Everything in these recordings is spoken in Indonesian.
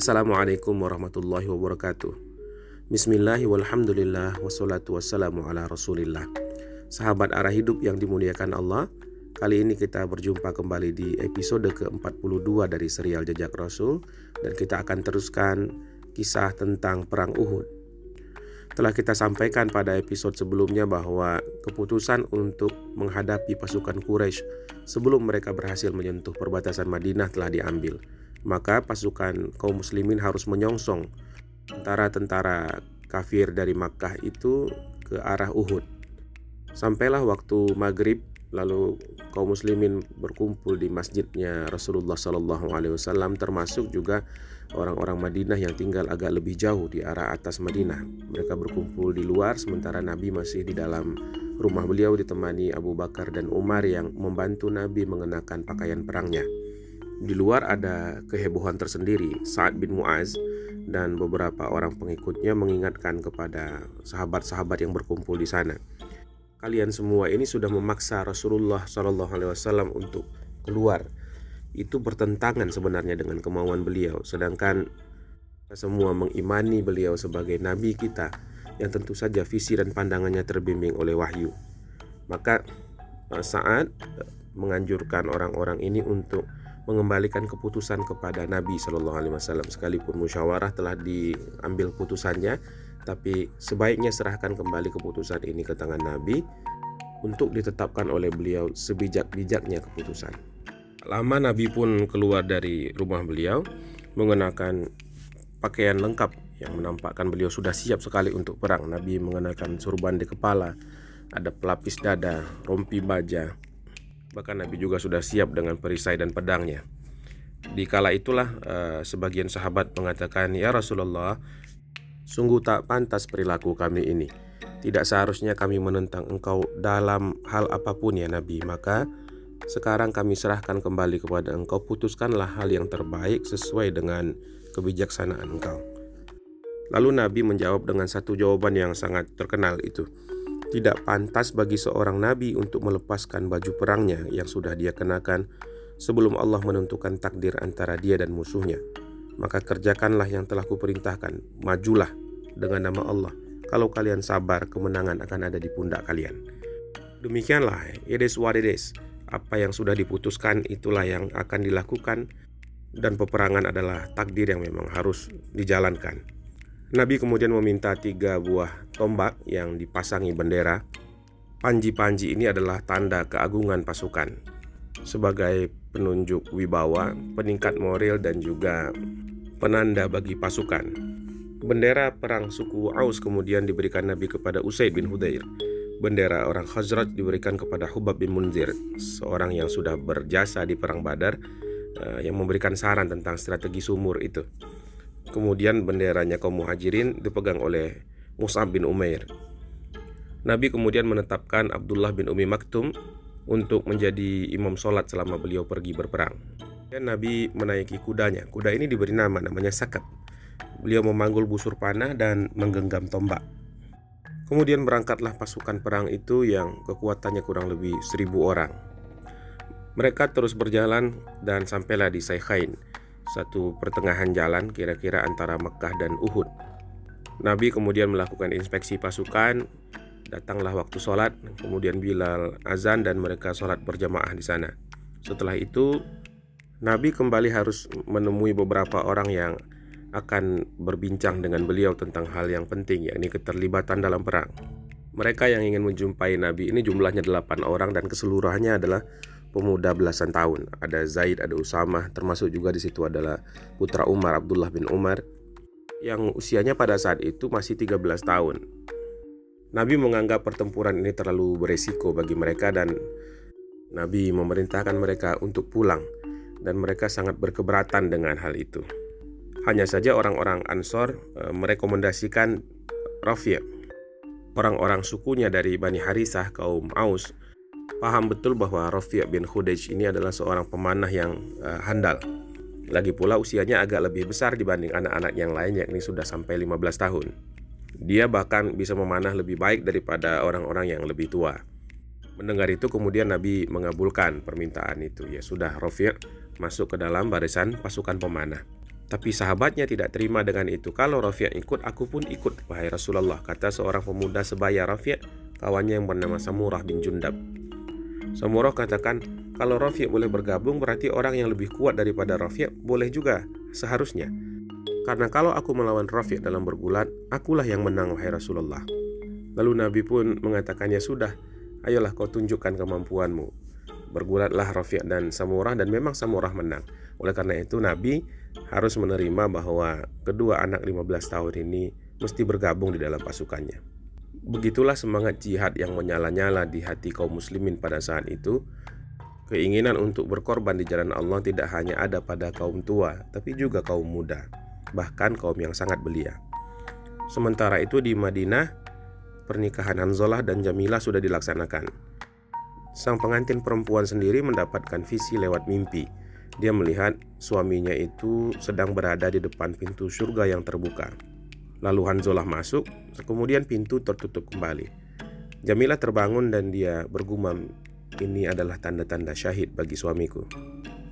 Assalamualaikum warahmatullahi wabarakatuh. Bismillahi walhamdulillah Wassalatu wassalamu ala rasulillah. Sahabat arah hidup yang dimuliakan Allah Kali ini kita berjumpa kembali di episode ke-42 dari serial Jejak Rasul Dan kita akan teruskan kisah tentang Perang Uhud. Telah kita sampaikan pada episode sebelumnya bahwa keputusan untuk menghadapi pasukan Quraisy sebelum mereka berhasil menyentuh perbatasan Madinah telah diambil maka pasukan kaum muslimin harus menyongsong antara tentara kafir dari Makkah itu ke arah Uhud. Sampailah waktu maghrib, lalu kaum muslimin berkumpul di masjidnya Rasulullah Sallallahu Alaihi Wasallam, termasuk juga orang-orang Madinah yang tinggal agak lebih jauh di arah atas Madinah. Mereka berkumpul di luar, sementara Nabi masih di dalam rumah beliau ditemani Abu Bakar dan Umar yang membantu Nabi mengenakan pakaian perangnya. Di luar ada kehebohan tersendiri. Sa'ad bin Mu'az dan beberapa orang pengikutnya mengingatkan kepada sahabat-sahabat yang berkumpul di sana. Kalian semua ini sudah memaksa Rasulullah Wasallam untuk keluar. Itu bertentangan sebenarnya dengan kemauan beliau. Sedangkan kita semua mengimani beliau sebagai nabi kita yang tentu saja visi dan pandangannya terbimbing oleh wahyu. Maka saat menganjurkan orang-orang ini untuk mengembalikan keputusan kepada Nabi Shallallahu Alaihi Wasallam sekalipun musyawarah telah diambil putusannya tapi sebaiknya serahkan kembali keputusan ini ke tangan Nabi untuk ditetapkan oleh beliau sebijak-bijaknya keputusan. Lama Nabi pun keluar dari rumah beliau mengenakan pakaian lengkap yang menampakkan beliau sudah siap sekali untuk perang. Nabi mengenakan surban di kepala, ada pelapis dada, rompi baja, Bahkan Nabi juga sudah siap dengan perisai dan pedangnya. Di kala itulah uh, sebagian sahabat mengatakan, "Ya Rasulullah, sungguh tak pantas perilaku kami ini. Tidak seharusnya kami menentang engkau dalam hal apa pun ya Nabi. Maka sekarang kami serahkan kembali kepada engkau, putuskanlah hal yang terbaik sesuai dengan kebijaksanaan engkau." Lalu Nabi menjawab dengan satu jawaban yang sangat terkenal itu. Tidak pantas bagi seorang nabi untuk melepaskan baju perangnya yang sudah dia kenakan sebelum Allah menentukan takdir antara dia dan musuhnya. Maka kerjakanlah yang telah kuperintahkan, majulah dengan nama Allah. Kalau kalian sabar, kemenangan akan ada di pundak kalian. Demikianlah, it is what it is. Apa yang sudah diputuskan itulah yang akan dilakukan dan peperangan adalah takdir yang memang harus dijalankan. Nabi kemudian meminta tiga buah tombak yang dipasangi bendera. Panji-panji ini adalah tanda keagungan pasukan sebagai penunjuk wibawa, peningkat moral dan juga penanda bagi pasukan. Bendera perang suku Aus kemudian diberikan Nabi kepada Usaid bin Hudair. Bendera orang Khazraj diberikan kepada Hubab bin Munzir, seorang yang sudah berjasa di perang Badar eh, yang memberikan saran tentang strategi sumur itu. Kemudian benderanya kaum muhajirin dipegang oleh Mus'ab bin Umair. Nabi kemudian menetapkan Abdullah bin Umi Maktum untuk menjadi imam sholat selama beliau pergi berperang. Dan Nabi menaiki kudanya. Kuda ini diberi nama namanya Sakat. Beliau memanggul busur panah dan menggenggam tombak. Kemudian berangkatlah pasukan perang itu yang kekuatannya kurang lebih seribu orang. Mereka terus berjalan dan sampailah di Saikhain satu pertengahan jalan kira-kira antara Mekah dan Uhud. Nabi kemudian melakukan inspeksi pasukan, datanglah waktu sholat, kemudian Bilal azan dan mereka sholat berjamaah di sana. Setelah itu, Nabi kembali harus menemui beberapa orang yang akan berbincang dengan beliau tentang hal yang penting, yakni keterlibatan dalam perang. Mereka yang ingin menjumpai Nabi ini jumlahnya 8 orang dan keseluruhannya adalah pemuda belasan tahun. Ada Zaid, ada Usamah, termasuk juga di situ adalah putra Umar Abdullah bin Umar yang usianya pada saat itu masih 13 tahun. Nabi menganggap pertempuran ini terlalu beresiko bagi mereka dan Nabi memerintahkan mereka untuk pulang dan mereka sangat berkeberatan dengan hal itu. Hanya saja orang-orang Ansor e, merekomendasikan Rafi' orang-orang sukunya dari Bani Harisah kaum Aus paham betul bahwa Rafi' bin Khudej ini adalah seorang pemanah yang uh, handal. Lagi pula usianya agak lebih besar dibanding anak-anak yang lain yakni sudah sampai 15 tahun. Dia bahkan bisa memanah lebih baik daripada orang-orang yang lebih tua. Mendengar itu kemudian Nabi mengabulkan permintaan itu. Ya sudah Rafi' masuk ke dalam barisan pasukan pemanah. Tapi sahabatnya tidak terima dengan itu. Kalau Rafi' ikut, aku pun ikut, wahai Rasulullah, kata seorang pemuda sebaya Rafi' kawannya yang bernama Samurah bin Jundab. Samurah katakan, kalau Rafi' boleh bergabung berarti orang yang lebih kuat daripada Rafi' boleh juga, seharusnya. Karena kalau aku melawan Rafi' dalam bergulat, akulah yang menang wahai Rasulullah. Lalu Nabi pun mengatakannya sudah, ayolah kau tunjukkan kemampuanmu. Bergulatlah Rafi' dan Samurah dan memang Samurah menang. Oleh karena itu Nabi harus menerima bahwa kedua anak 15 tahun ini mesti bergabung di dalam pasukannya. Begitulah semangat jihad yang menyala-nyala di hati kaum muslimin pada saat itu. Keinginan untuk berkorban di jalan Allah tidak hanya ada pada kaum tua, tapi juga kaum muda, bahkan kaum yang sangat belia. Sementara itu di Madinah, pernikahan Hanzalah dan Jamilah sudah dilaksanakan. Sang pengantin perempuan sendiri mendapatkan visi lewat mimpi dia melihat suaminya itu sedang berada di depan pintu surga yang terbuka. Lalu Hanzolah masuk, kemudian pintu tertutup kembali. Jamilah terbangun dan dia bergumam, ini adalah tanda-tanda syahid bagi suamiku.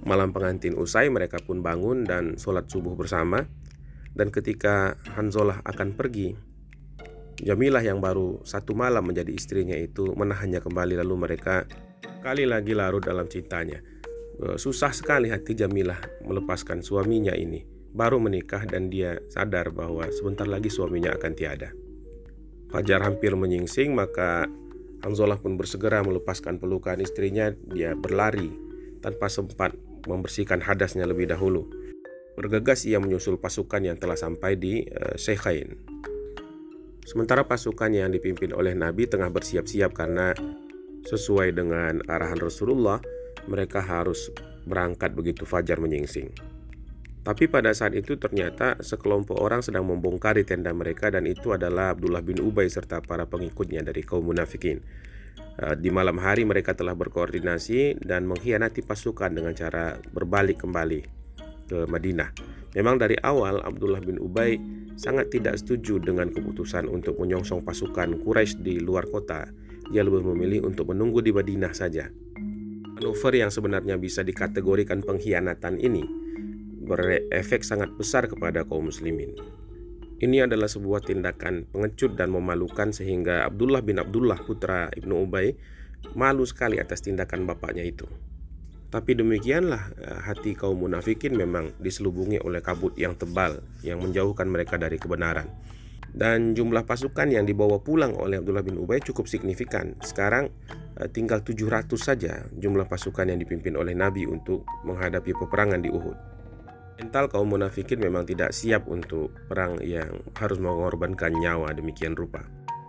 Malam pengantin usai, mereka pun bangun dan sholat subuh bersama. Dan ketika Hanzolah akan pergi, Jamilah yang baru satu malam menjadi istrinya itu menahannya kembali lalu mereka kali lagi larut dalam cintanya. Eh, susah sekali hati Jamilah melepaskan suaminya ini. Baru menikah dan dia sadar bahwa sebentar lagi suaminya akan tiada. Fajar hampir menyingsing maka Hamzolah pun bersegera melepaskan pelukan istrinya. Dia berlari tanpa sempat membersihkan hadasnya lebih dahulu. Bergegas ia menyusul pasukan yang telah sampai di uh, Syekhain. Sementara pasukan yang dipimpin oleh Nabi tengah bersiap-siap karena sesuai dengan arahan Rasulullah, mereka harus berangkat begitu fajar menyingsing. Tapi pada saat itu ternyata sekelompok orang sedang membongkari tenda mereka dan itu adalah Abdullah bin Ubay serta para pengikutnya dari kaum munafikin. Eh, di malam hari mereka telah berkoordinasi dan mengkhianati pasukan dengan cara berbalik kembali ke Madinah. Memang dari awal Abdullah bin Ubay sangat tidak setuju dengan keputusan untuk menyongsong pasukan Quraisy di luar kota. Dia lebih memilih untuk menunggu di Madinah saja. Manuver yang sebenarnya bisa dikategorikan pengkhianatan ini berefek sangat besar kepada kaum muslimin. Ini adalah sebuah tindakan pengecut dan memalukan sehingga Abdullah bin Abdullah putra Ibnu Ubay malu sekali atas tindakan bapaknya itu. Tapi demikianlah eh, hati kaum munafikin memang diselubungi oleh kabut yang tebal yang menjauhkan mereka dari kebenaran. Dan jumlah pasukan yang dibawa pulang oleh Abdullah bin Ubay cukup signifikan. Sekarang eh, tinggal 700 saja jumlah pasukan yang dipimpin oleh Nabi untuk menghadapi peperangan di Uhud. Mental kaum munafikin memang tidak siap untuk perang yang harus mengorbankan nyawa demikian rupa.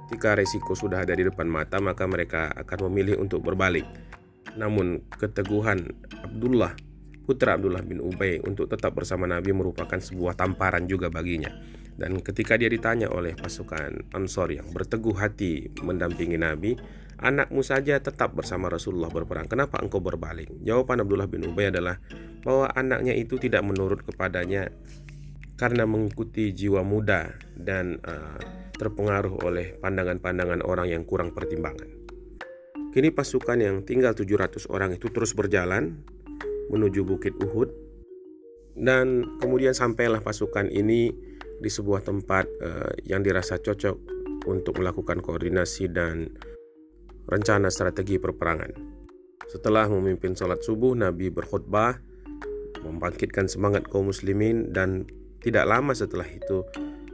Jika resiko sudah ada di depan mata, maka mereka akan memilih untuk berbalik. Namun keteguhan Abdullah, putra Abdullah bin Ubay untuk tetap bersama Nabi merupakan sebuah tamparan juga baginya. Dan ketika dia ditanya oleh pasukan Ansor yang berteguh hati mendampingi Nabi, anakmu saja tetap bersama Rasulullah berperang. Kenapa engkau berbalik? Jawaban Abdullah bin Ubay adalah bahwa anaknya itu tidak menurut kepadanya karena mengikuti jiwa muda dan uh, terpengaruh oleh pandangan-pandangan orang yang kurang pertimbangan. Kini pasukan yang tinggal 700 orang itu terus berjalan menuju Bukit Uhud dan kemudian sampailah pasukan ini di sebuah tempat uh, yang dirasa cocok untuk melakukan koordinasi dan rencana strategi perperangan. Setelah memimpin sholat subuh, Nabi berkhutbah, membangkitkan semangat kaum muslimin dan tidak lama setelah itu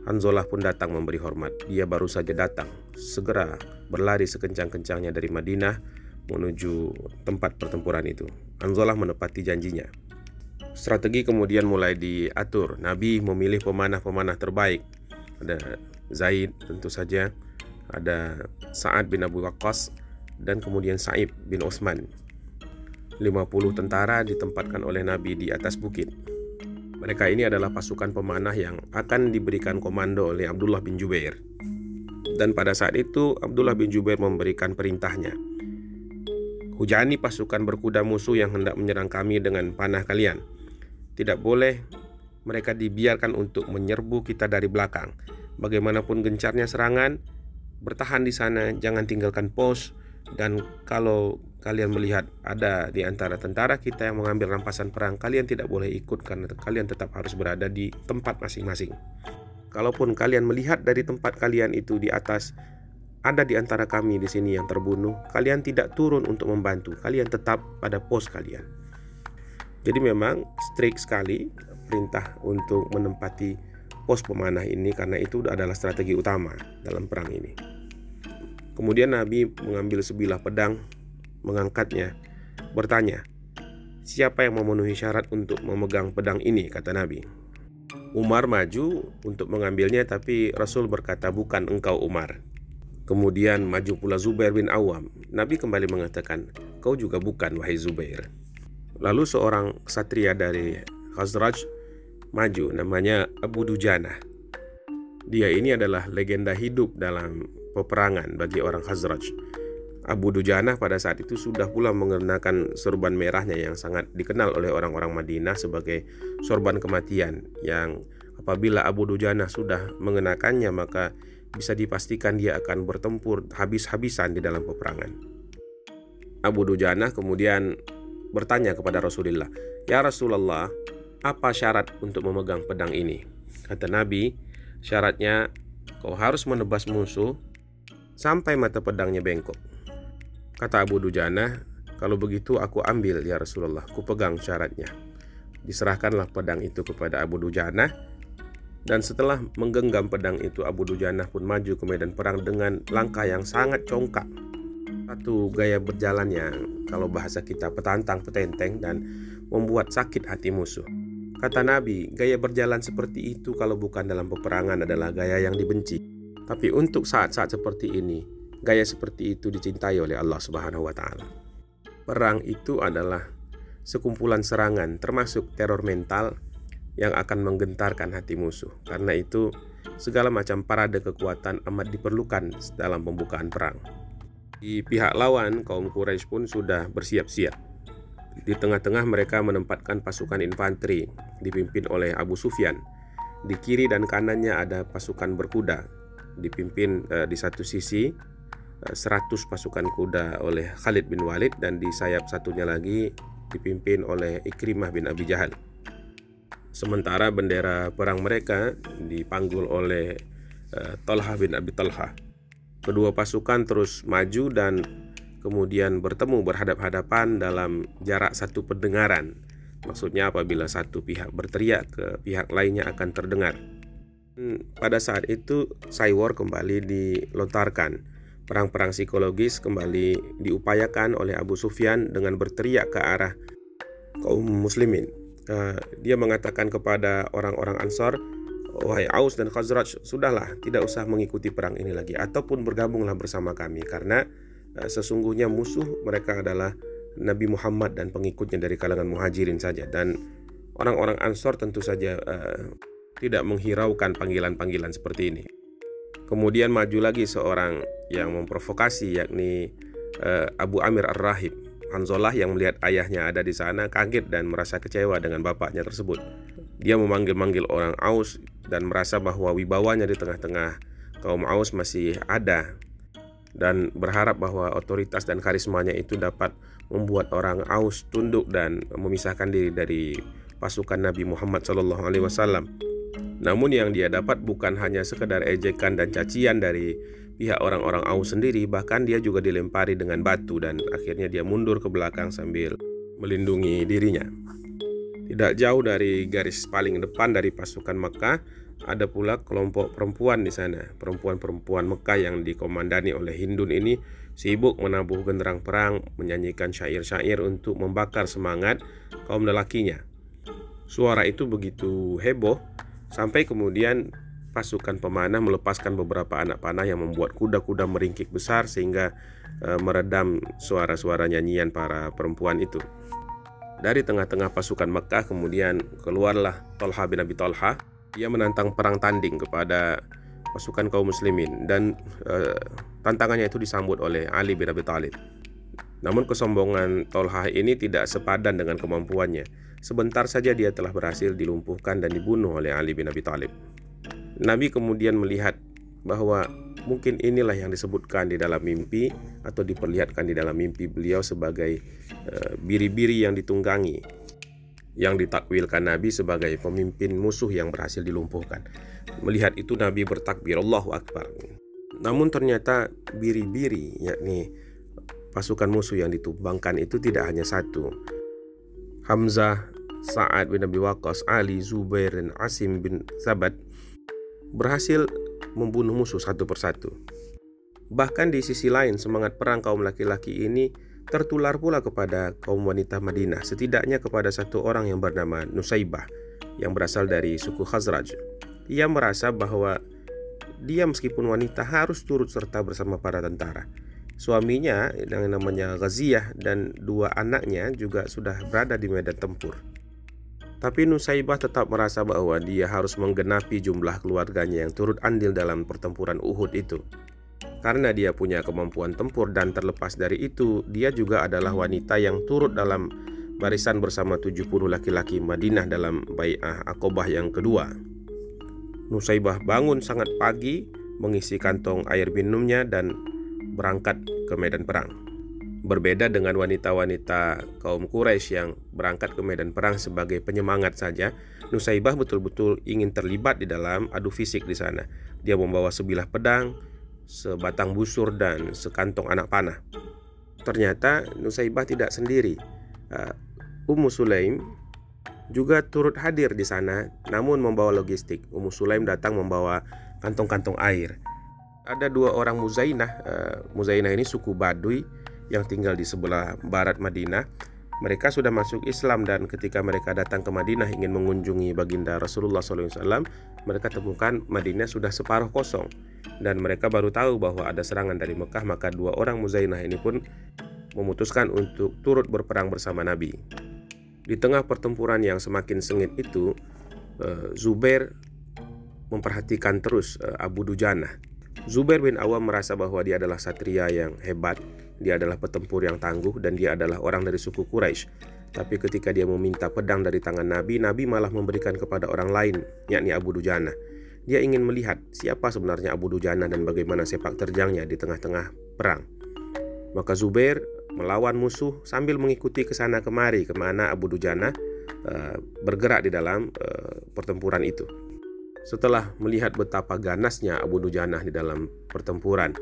Hanzolah pun datang memberi hormat. Dia baru saja datang, segera berlari sekencang-kencangnya dari Madinah menuju tempat pertempuran itu. Hanzolah menepati janjinya. Strategi kemudian mulai diatur. Nabi memilih pemanah-pemanah terbaik. Ada Zaid tentu saja, ada Sa'ad bin Abu Waqqas dan kemudian Sa'ib bin Utsman. 50 tentara ditempatkan oleh Nabi di atas bukit. Mereka ini adalah pasukan pemanah yang akan diberikan komando oleh Abdullah bin Jubair. Dan pada saat itu Abdullah bin Jubair memberikan perintahnya. Hujani pasukan berkuda musuh yang hendak menyerang kami dengan panah kalian. Tidak boleh mereka dibiarkan untuk menyerbu kita dari belakang. Bagaimanapun gencarnya serangan, bertahan di sana, jangan tinggalkan pos dan kalau kalian melihat ada di antara tentara kita yang mengambil rampasan perang, kalian tidak boleh ikut karena kalian tetap harus berada di tempat masing-masing. Kalaupun kalian melihat dari tempat kalian itu di atas ada di antara kami di sini yang terbunuh, kalian tidak turun untuk membantu, kalian tetap pada pos kalian. Jadi memang strict sekali perintah untuk menempati pos pemanah ini karena itu adalah strategi utama dalam perang ini. Kemudian Nabi mengambil sebilah pedang, mengangkatnya, bertanya, "Siapa yang memenuhi syarat untuk memegang pedang ini?" kata Nabi. Umar maju untuk mengambilnya tapi Rasul berkata, "Bukan engkau Umar." Kemudian maju pula Zubair bin Awam. Nabi kembali mengatakan, "Kau juga bukan wahai Zubair." Lalu seorang ksatria dari Khazraj maju namanya Abu Dujana. Dia ini adalah legenda hidup dalam peperangan bagi orang Khazraj. Abu Dujana pada saat itu sudah pula mengenakan sorban merahnya yang sangat dikenal oleh orang-orang Madinah sebagai sorban kematian yang apabila Abu Dujana sudah mengenakannya maka bisa dipastikan dia akan bertempur habis-habisan di dalam peperangan. Abu Dujana kemudian bertanya kepada Rasulullah, "Ya Rasulullah, apa syarat untuk memegang pedang ini?" Kata Nabi, "Syaratnya kau harus menebas musuh sampai mata pedangnya bengkok." Kata Abu Dujana, "Kalau begitu aku ambil ya Rasulullah, ku pegang syaratnya." Diserahkanlah pedang itu kepada Abu Dujana dan setelah menggenggam pedang itu Abu Dujana pun maju ke medan perang dengan langkah yang sangat congkak. Satu gaya berjalan yang kalau bahasa kita petantang petenteng dan membuat sakit hati musuh. Kata Nabi, gaya berjalan seperti itu kalau bukan dalam peperangan adalah gaya yang dibenci. Tapi untuk saat-saat seperti ini, gaya seperti itu dicintai oleh Allah Subhanahu wa taala. Perang itu adalah sekumpulan serangan termasuk teror mental yang akan menggentarkan hati musuh. Karena itu, segala macam parade kekuatan amat diperlukan dalam pembukaan perang. Di pihak lawan, kaum Quraisy pun sudah bersiap-siap. Di tengah-tengah mereka menempatkan pasukan infanteri dipimpin oleh Abu Sufyan. Di kiri dan kanannya ada pasukan berkuda dipimpin eh, di satu sisi eh, 100 pasukan kuda oleh Khalid bin Walid dan di sayap satunya lagi dipimpin oleh Ikrimah bin Abi Jahal. Sementara bendera perang mereka dipanggul oleh uh, Talha bin Abi Talha. Kedua pasukan terus maju dan kemudian bertemu berhadap-hadapan dalam jarak satu pendengaran. Maksudnya apabila satu pihak berteriak ke pihak lainnya akan terdengar. Pada saat itu Saywar kembali dilontarkan. Perang-perang psikologis kembali diupayakan oleh Abu Sufyan dengan berteriak ke arah kaum muslimin uh, dia mengatakan kepada orang-orang Ansar, wahai Aus dan Khazraj, sudahlah tidak usah mengikuti perang ini lagi ataupun bergabunglah bersama kami karena uh, sesungguhnya musuh mereka adalah Nabi Muhammad dan pengikutnya dari kalangan muhajirin saja dan orang-orang Ansor tentu saja uh, tidak menghiraukan panggilan-panggilan seperti ini. Kemudian maju lagi seorang yang memprovokasi yakni uh, Abu Amir Ar-Rahib Hanzolah yang melihat ayahnya ada di sana kaget dan merasa kecewa dengan bapaknya tersebut. Dia memanggil-manggil orang Aus dan merasa bahwa wibawanya di tengah-tengah kaum Aus masih ada dan berharap bahwa otoritas dan karismanya itu dapat membuat orang Aus tunduk dan memisahkan diri dari pasukan Nabi Muhammad SAW. Namun yang dia dapat bukan hanya sekedar ejekan dan cacian dari pihak orang-orang Aus sendiri bahkan dia juga dilempari dengan batu dan akhirnya dia mundur ke belakang sambil melindungi dirinya. Tidak jauh dari garis paling depan dari pasukan Mekah ada pula kelompok perempuan di sana. Perempuan-perempuan Mekah yang dikomandani oleh Hindun ini sibuk menabuh genderang perang, menyanyikan syair-syair untuk membakar semangat kaum lelakinya. Suara itu begitu heboh sampai kemudian pasukan pemanah melepaskan beberapa anak panah yang membuat kuda-kuda meringkik besar sehingga e, meredam suara-suara nyanyian para perempuan itu. Dari tengah-tengah pasukan Mekah kemudian keluarlah Tolha bin Abi Tolha. Ia menantang perang tanding kepada pasukan kaum muslimin dan e, tantangannya itu disambut oleh Ali bin Abi Thalib. Namun kesombongan Tolha ini tidak sepadan dengan kemampuannya. Sebentar saja dia telah berhasil dilumpuhkan dan dibunuh oleh Ali bin Abi Thalib. Nabi kemudian melihat bahwa mungkin inilah yang disebutkan di dalam mimpi atau diperlihatkan di dalam mimpi beliau sebagai eh, biri-biri uh, yang ditunggangi yang ditakwilkan Nabi sebagai pemimpin musuh yang berhasil dilumpuhkan. Melihat itu Nabi bertakbir Allahu Akbar. Namun ternyata biri-biri yakni pasukan musuh yang ditumbangkan itu tidak hanya satu. Hamzah, Sa'ad bin Abi Waqqas, Ali, Zubair, dan Asim bin Sabat berhasil membunuh musuh satu persatu. Bahkan di sisi lain, semangat perang kaum laki-laki ini tertular pula kepada kaum wanita Madinah, setidaknya kepada satu orang yang bernama Nusaibah, yang berasal dari suku Khazraj. Ia merasa bahwa dia meskipun wanita harus turut serta bersama para tentara. Suaminya yang namanya Ghaziyah dan dua anaknya juga sudah berada di medan tempur. Tapi Nusaibah tetap merasa bahwa dia harus menggenapi jumlah keluarganya yang turut andil dalam pertempuran Uhud itu. Karena dia punya kemampuan tempur dan terlepas dari itu, dia juga adalah wanita yang turut dalam barisan bersama 70 laki-laki Madinah dalam Bai'ah Aqobah yang kedua. Nusaibah bangun sangat pagi, mengisi kantong air minumnya dan berangkat ke medan perang. Berbeda dengan wanita-wanita kaum Quraisy yang berangkat ke medan perang sebagai penyemangat saja, Nusaibah betul-betul ingin terlibat di dalam adu fisik di sana. Dia membawa sebilah pedang, sebatang busur dan sekantong anak panah. Ternyata Nusaibah tidak sendiri. Uh, Ummu Sulaim juga turut hadir di sana namun membawa logistik. Ummu Sulaim datang membawa kantong-kantong air ada dua orang Muzainah. Uh, Muzainah ini suku Baduy yang tinggal di sebelah barat Madinah. Mereka sudah masuk Islam dan ketika mereka datang ke Madinah ingin mengunjungi baginda Rasulullah SAW, mereka temukan Madinah sudah separuh kosong dan mereka baru tahu bahwa ada serangan dari Mekah maka dua orang Muzainah ini pun memutuskan untuk turut berperang bersama Nabi. Di tengah pertempuran yang semakin sengit itu, eh, Zubair memperhatikan terus eh, Abu Dujana Zubair bin Awam merasa bahwa dia adalah satria yang hebat, dia adalah petempur yang tangguh, dan dia adalah orang dari suku Quraisy. Tapi ketika dia meminta pedang dari tangan Nabi, Nabi malah memberikan kepada orang lain, yakni Abu Dujana. Dia ingin melihat siapa sebenarnya Abu Dujana dan bagaimana sepak terjangnya di tengah-tengah perang. Maka Zubair melawan musuh sambil mengikuti ke sana kemari ke mana Abu Dujana uh, bergerak di dalam uh, pertempuran itu. Setelah melihat betapa ganasnya Abu Dujanah di dalam pertempuran,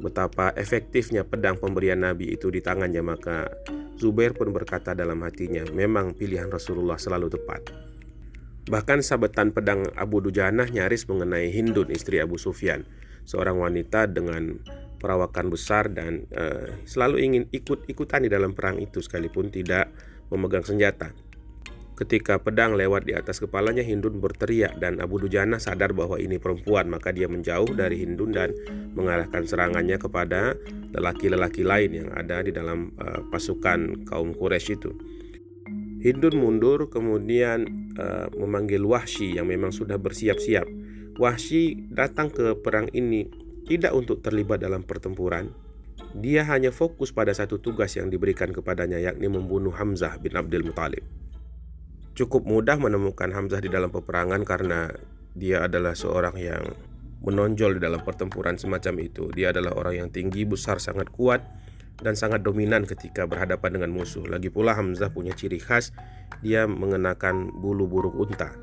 betapa efektifnya pedang pemberian Nabi itu di tangannya, maka Zubair pun berkata dalam hatinya, memang pilihan Rasulullah selalu tepat. Bahkan sabetan pedang Abu Dujanah nyaris mengenai Hindun istri Abu Sufyan, seorang wanita dengan perawakan besar dan uh, selalu ingin ikut-ikutan di dalam perang itu sekalipun tidak memegang senjata. Ketika pedang lewat di atas kepalanya, Hindun berteriak dan Abu Dujana sadar bahwa ini perempuan, maka dia menjauh dari Hindun dan mengarahkan serangannya kepada lelaki-lelaki lain yang ada di dalam uh, pasukan kaum Quraisy itu. Hindun mundur kemudian uh, memanggil Wahsy yang memang sudah bersiap-siap. Wahsy datang ke perang ini tidak untuk terlibat dalam pertempuran. Dia hanya fokus pada satu tugas yang diberikan kepadanya yakni membunuh Hamzah bin Abdul Muthalib cukup mudah menemukan Hamzah di dalam peperangan karena dia adalah seorang yang menonjol di dalam pertempuran semacam itu. Dia adalah orang yang tinggi, besar, sangat kuat dan sangat dominan ketika berhadapan dengan musuh. Lagi pula Hamzah punya ciri khas, dia mengenakan bulu burung unta.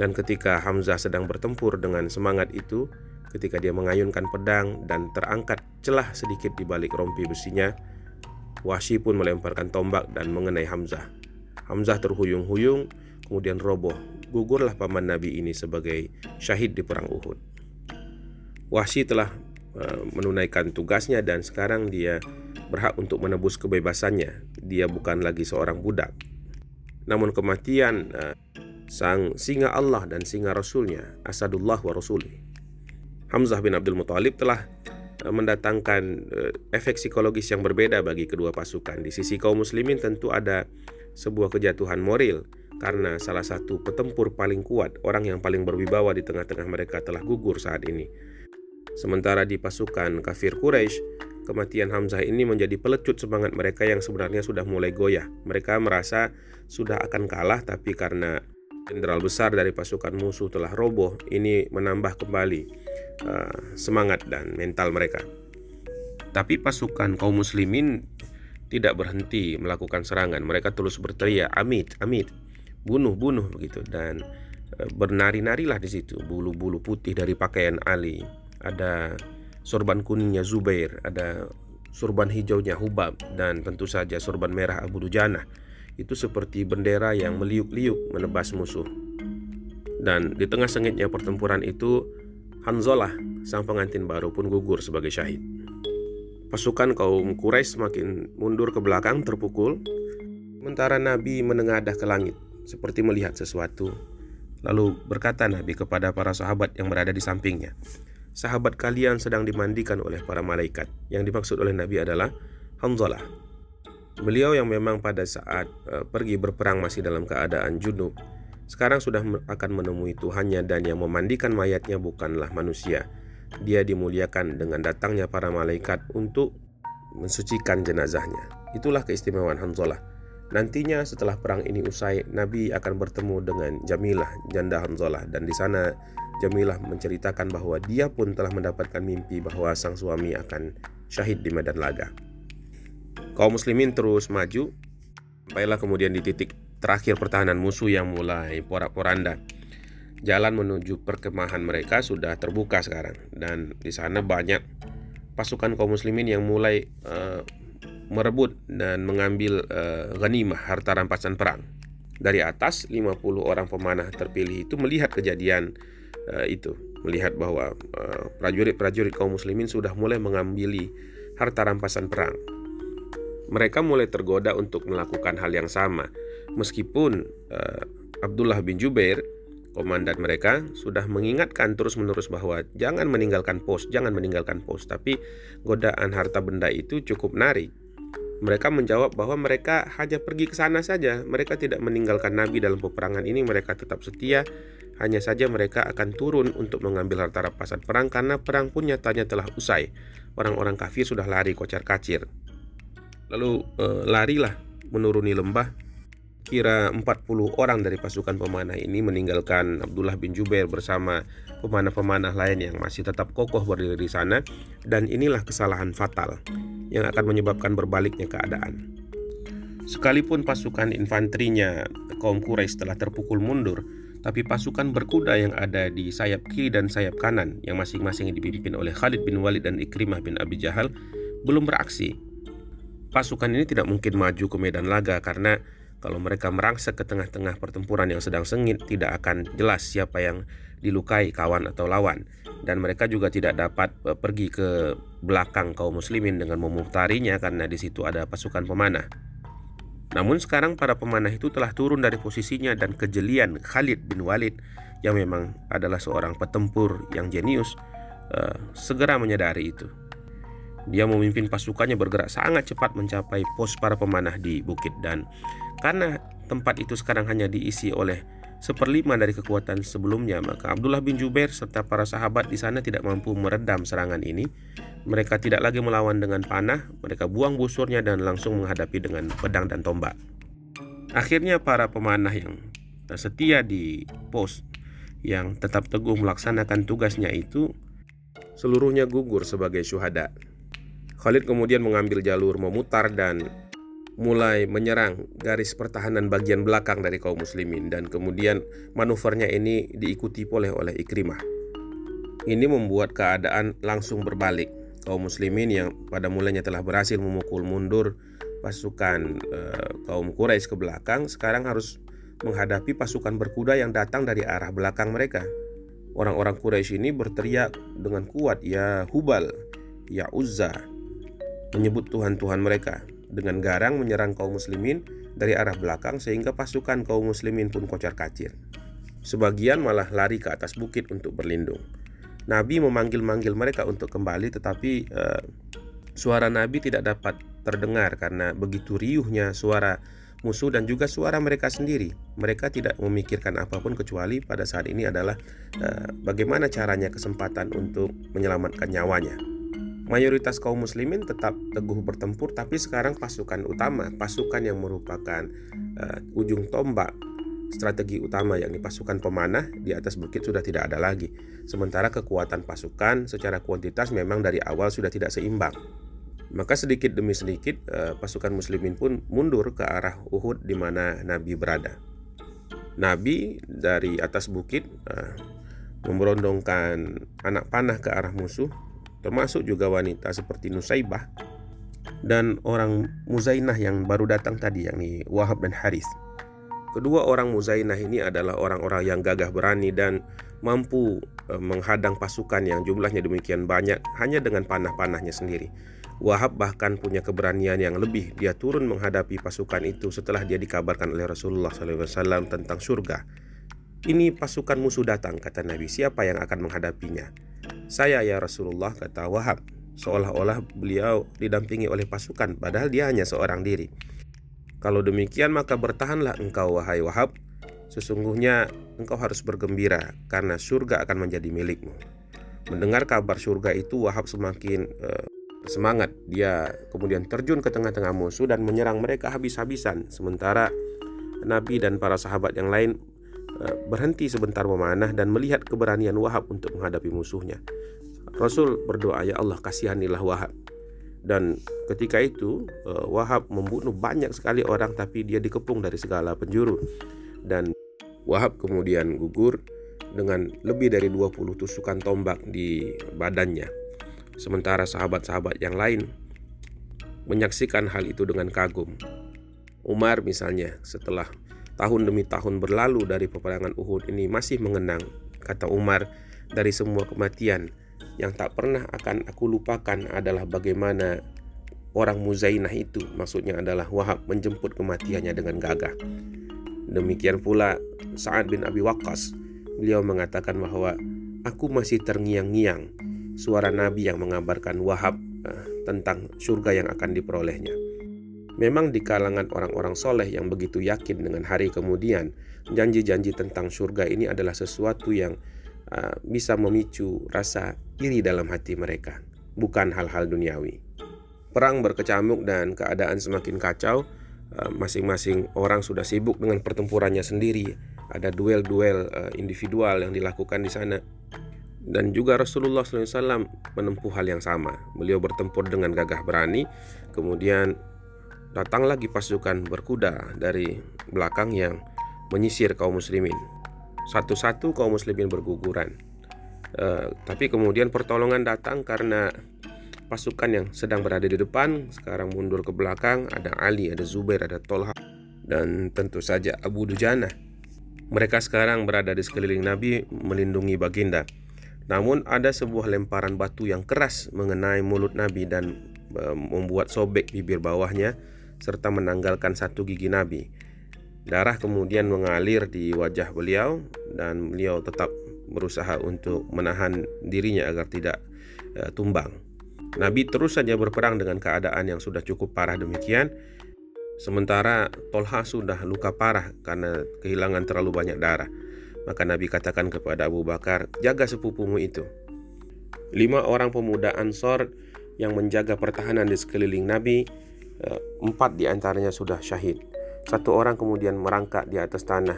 Dan ketika Hamzah sedang bertempur dengan semangat itu, ketika dia mengayunkan pedang dan terangkat celah sedikit di balik rompi besinya, Wahsy pun melemparkan tombak dan mengenai Hamzah. Hamzah terhuyung-huyung, kemudian roboh. Gugurlah paman Nabi ini sebagai syahid di perang Uhud. Wahsy telah uh, menunaikan tugasnya dan sekarang dia berhak untuk menebus kebebasannya. Dia bukan lagi seorang budak. Namun kematian uh, sang singa Allah dan singa Rasulnya, Asadullah wa Rasulih. Hamzah bin Abdul Muthalib telah uh, mendatangkan efek psikologis yang berbeda bagi kedua pasukan. Di sisi kaum muslimin tentu ada sebuah kejatuhan moral karena salah satu petempur paling kuat, orang yang paling berwibawa di tengah-tengah mereka telah gugur saat ini. Sementara di pasukan kafir Quraisy, kematian Hamzah ini menjadi pelecut semangat mereka yang sebenarnya sudah mulai goyah. Mereka merasa sudah akan kalah tapi karena jenderal besar dari pasukan musuh telah roboh, ini menambah kembali uh, semangat dan mental mereka. Tapi pasukan kaum muslimin tidak berhenti melakukan serangan. Mereka terus berteriak, "Amit, Amit, bunuh, bunuh" begitu dan uh, bernari-narilah di situ bulu-bulu putih dari pakaian Ali. Ada sorban kuningnya Zubair, ada sorban hijaunya Hubab dan tentu saja sorban merah Abu Dujana itu seperti bendera yang meliuk-liuk menebas musuh. Dan di tengah sengitnya pertempuran itu, Hanzalah, sang pengantin baru pun gugur sebagai syahid. Pasukan kaum Quraisy semakin mundur ke belakang terpukul, sementara Nabi menengadah ke langit seperti melihat sesuatu. Lalu berkata Nabi kepada para sahabat yang berada di sampingnya, "Sahabat kalian sedang dimandikan oleh para malaikat." Yang dimaksud oleh Nabi adalah Hanzalah, Beliau yang memang pada saat uh, pergi berperang masih dalam keadaan junub, sekarang sudah akan menemui Tuhannya dan yang memandikan mayatnya bukanlah manusia. Dia dimuliakan dengan datangnya para malaikat untuk mensucikan jenazahnya. Itulah keistimewaan Hanzalah. Nantinya setelah perang ini usai, Nabi akan bertemu dengan Jamilah, janda Hanzalah dan di sana Jamilah menceritakan bahwa dia pun telah mendapatkan mimpi bahwa sang suami akan syahid di medan laga kaum muslimin terus maju sampailah kemudian di titik terakhir pertahanan musuh yang mulai porak-poranda. Jalan menuju perkemahan mereka sudah terbuka sekarang dan di sana banyak pasukan kaum muslimin yang mulai uh, merebut dan mengambil uh, ghanimah harta rampasan perang. Dari atas 50 orang pemanah terpilih itu melihat kejadian uh, itu, melihat bahwa prajurit-prajurit uh, kaum muslimin sudah mulai mengambil harta rampasan perang mereka mulai tergoda untuk melakukan hal yang sama. Meskipun uh, Abdullah bin Jubair, komandan mereka, sudah mengingatkan terus-menerus bahwa jangan meninggalkan pos, jangan meninggalkan pos. Tapi godaan harta benda itu cukup menarik. Mereka menjawab bahwa mereka hanya pergi ke sana saja. Mereka tidak meninggalkan Nabi dalam peperangan ini. Mereka tetap setia. Hanya saja mereka akan turun untuk mengambil harta rampasan perang karena perang pun nyatanya telah usai. Orang-orang kafir sudah lari kocar kacir. Lalu eh, larilah menuruni lembah. Kira 40 orang dari pasukan pemanah ini meninggalkan Abdullah bin Jubair bersama pemanah-pemanah lain yang masih tetap kokoh berdiri di sana dan inilah kesalahan fatal yang akan menyebabkan berbaliknya keadaan. Sekalipun pasukan infanterinya kaum Quraisy telah terpukul mundur, tapi pasukan berkuda yang ada di sayap kiri dan sayap kanan yang masing-masing dipimpin oleh Khalid bin Walid dan Ikrimah bin Abi Jahal belum beraksi pasukan ini tidak mungkin maju ke medan laga karena kalau mereka merangsek ke tengah-tengah pertempuran yang sedang sengit tidak akan jelas siapa yang dilukai kawan atau lawan dan mereka juga tidak dapat eh, pergi ke belakang kaum muslimin dengan memutarinya karena di situ ada pasukan pemanah. Namun sekarang para pemanah itu telah turun dari posisinya dan kejelian Khalid bin Walid yang memang adalah seorang petempur yang jenius uh, segera menyadari itu. Dia memimpin pasukannya bergerak sangat cepat mencapai pos para pemanah di bukit dan karena tempat itu sekarang hanya diisi oleh seperlima dari kekuatan sebelumnya, maka Abdullah bin Jubair serta para sahabat di sana tidak mampu meredam serangan ini. Mereka tidak lagi melawan dengan panah, mereka buang busurnya dan langsung menghadapi dengan pedang dan tombak. Akhirnya para pemanah yang setia di pos yang tetap teguh melaksanakan tugasnya itu seluruhnya gugur sebagai syuhada. Khalid kemudian mengambil jalur memutar dan mulai menyerang garis pertahanan bagian belakang dari kaum muslimin dan kemudian manuvernya ini diikuti oleh oleh Ikrimah. Ini membuat keadaan langsung berbalik. Kaum muslimin yang pada mulanya telah berhasil memukul mundur pasukan eh, kaum Quraisy ke belakang sekarang harus menghadapi pasukan berkuda yang datang dari arah belakang mereka. Orang-orang Quraisy ini berteriak dengan kuat, "Ya Hubal, ya Uzza, menyebut Tuhan-Tuhan mereka dengan garang menyerang kaum muslimin dari arah belakang sehingga pasukan kaum muslimin pun kocar kacir. Sebagian malah lari ke atas bukit untuk berlindung. Nabi memanggil-manggil mereka untuk kembali tetapi uh, suara Nabi tidak dapat terdengar karena begitu riuhnya suara musuh dan juga suara mereka sendiri. Mereka tidak memikirkan apa pun kecuali pada saat ini adalah uh, bagaimana caranya kesempatan untuk menyelamatkan nyawanya. Mayoritas kaum muslimin tetap teguh bertempur tapi sekarang pasukan utama, pasukan yang merupakan uh, ujung tombak strategi utama yakni pasukan pemanah di atas bukit sudah tidak ada lagi. Sementara kekuatan pasukan secara kuantitas memang dari awal sudah tidak seimbang. Maka sedikit demi sedikit eh, pasukan muslimin pun mundur ke arah Uhud di mana Nabi berada. Nabi dari atas bukit eh, memberondongkan anak panah ke arah musuh, termasuk juga wanita seperti Nusaibah dan orang Muzainah yang baru datang tadi yakni Wahab dan Haris. Kedua orang Muzainah ini adalah orang-orang yang gagah berani dan mampu eh, menghadang pasukan yang jumlahnya demikian banyak hanya dengan panah-panahnya sendiri. Wahab bahkan punya keberanian yang lebih. Dia turun menghadapi pasukan itu setelah dia dikabarkan oleh Rasulullah SAW tentang surga. Ini pasukan musuh datang, kata Nabi. Siapa yang akan menghadapinya? Saya ya Rasulullah, kata Wahab. Seolah-olah beliau didampingi oleh pasukan, padahal dia hanya seorang diri. Kalau demikian maka bertahanlah engkau wahai Wahab Sesungguhnya engkau harus bergembira karena surga akan menjadi milikmu Mendengar kabar surga itu Wahab semakin uh, semangat Dia kemudian terjun ke tengah-tengah musuh dan menyerang mereka habis-habisan Sementara Nabi dan para sahabat yang lain berhenti sebentar memanah dan melihat keberanian Wahab untuk menghadapi musuhnya. Rasul berdoa ya Allah kasihanilah Wahab. Dan ketika itu eh, Wahab membunuh banyak sekali orang tapi dia dikepung dari segala penjuru. Dan Wahab kemudian gugur dengan lebih dari 20 tusukan tombak di badannya. Sementara sahabat-sahabat yang lain menyaksikan hal itu dengan kagum. Umar misalnya setelah tahun demi tahun berlalu dari peperangan Uhud ini masih mengenang kata Umar dari semua kematian yang tak pernah akan aku lupakan adalah bagaimana orang Muzainah itu, maksudnya adalah Wahab menjemput kematiannya dengan gagah. Demikian pula Sa'ad bin Abi Waqqas, beliau mengatakan bahwa aku masih terngiang-ngiang suara Nabi yang mengabarkan Wahab uh, tentang surga yang akan diperolehnya. Memang di kalangan orang-orang soleh yang begitu yakin dengan hari kemudian, janji-janji tentang surga ini adalah sesuatu yang uh, bisa memicu rasa iri dalam hati mereka, bukan hal-hal duniawi. Perang berkecamuk dan keadaan semakin kacau, eh, masing-masing orang sudah sibuk dengan pertempurannya sendiri. Ada duel-duel eh, individual yang dilakukan di sana. Dan juga Rasulullah SAW menempuh hal yang sama. Beliau bertempur dengan gagah berani, kemudian datang lagi pasukan berkuda dari belakang yang menyisir kaum muslimin. Satu-satu kaum muslimin berguguran. Uh, tapi kemudian pertolongan datang karena pasukan yang sedang berada di depan sekarang mundur ke belakang ada Ali, ada Zubair, ada Tolha dan tentu saja Abu Dujana. Mereka sekarang berada di sekeliling Nabi melindungi baginda. Namun ada sebuah lemparan batu yang keras mengenai mulut Nabi dan uh, membuat sobek bibir bawahnya serta menanggalkan satu gigi Nabi. Darah kemudian mengalir di wajah beliau dan beliau tetap berusaha untuk menahan dirinya agar tidak uh, tumbang. Nabi terus saja berperang dengan keadaan yang sudah cukup parah demikian. Sementara Tolha sudah luka parah karena kehilangan terlalu banyak darah. Maka Nabi katakan kepada Abu Bakar, jaga sepupumu itu. Lima orang pemuda Ansor yang menjaga pertahanan di sekeliling Nabi, empat di antaranya sudah syahid. Satu orang kemudian merangkak di atas tanah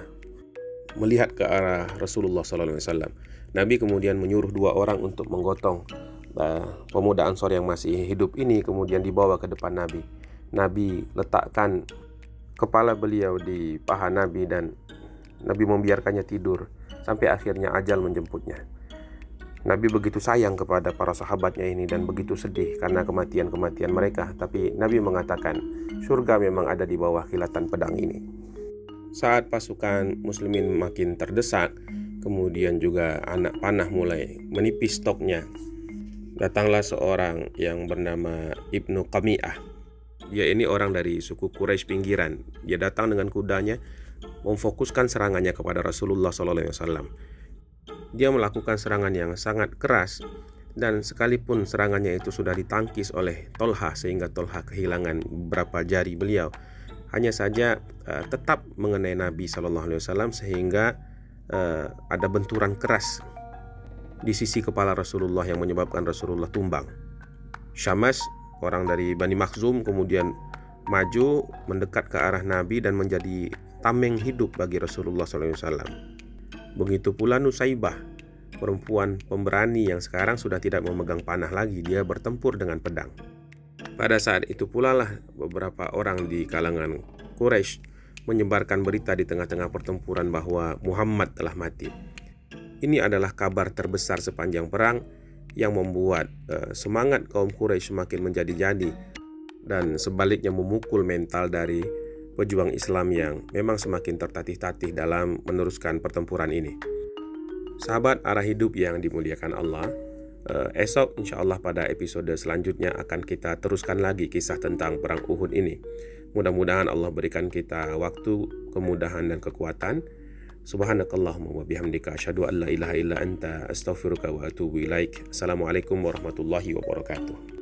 melihat ke arah Rasulullah SAW. Nabi kemudian menyuruh dua orang untuk menggotong uh, pemuda Ansor yang masih hidup ini kemudian dibawa ke depan Nabi. Nabi letakkan kepala beliau di paha Nabi dan Nabi membiarkannya tidur sampai akhirnya ajal menjemputnya. Nabi begitu sayang kepada para sahabatnya ini dan begitu sedih karena kematian-kematian mereka. Tapi Nabi mengatakan, surga memang ada di bawah kilatan pedang ini. Saat pasukan muslimin makin terdesak, kemudian juga anak panah mulai menipis stoknya. Datanglah seorang yang bernama Ibnu Qami'ah. Dia ini orang dari suku Quraisy pinggiran. Dia datang dengan kudanya memfokuskan serangannya kepada Rasulullah SAW. Dia melakukan serangan yang sangat keras dan sekalipun serangannya itu sudah ditangkis oleh Tolha sehingga Tolha kehilangan beberapa jari beliau hanya saja uh, tetap mengenai Nabi Shallallahu Alaihi Wasallam sehingga uh, ada benturan keras di sisi kepala Rasulullah yang menyebabkan Rasulullah tumbang. Syamas orang dari Bani Makhzum kemudian maju mendekat ke arah Nabi dan menjadi tameng hidup bagi Rasulullah SAW. Begitu pula Nusaibah, perempuan pemberani yang sekarang sudah tidak memegang panah lagi, dia bertempur dengan pedang. Pada saat itu pula lah beberapa orang di kalangan Quraisy menyebarkan berita di tengah-tengah pertempuran bahwa Muhammad telah mati. Ini adalah kabar terbesar sepanjang perang yang membuat uh, semangat kaum Quraisy semakin menjadi-jadi dan sebaliknya memukul mental dari pejuang Islam yang memang semakin tertatih-tatih dalam meneruskan pertempuran ini. Sahabat arah hidup yang dimuliakan Allah, uh, esok insya Allah pada episode selanjutnya akan kita teruskan lagi kisah tentang perang Uhud ini. Mudah-mudahan Allah berikan kita waktu, kemudahan dan kekuatan Subhanakallahumma wa bihamdika asyhadu an la ilaha illa anta astaghfiruka wa atubu ilaik. Assalamualaikum warahmatullahi wabarakatuh.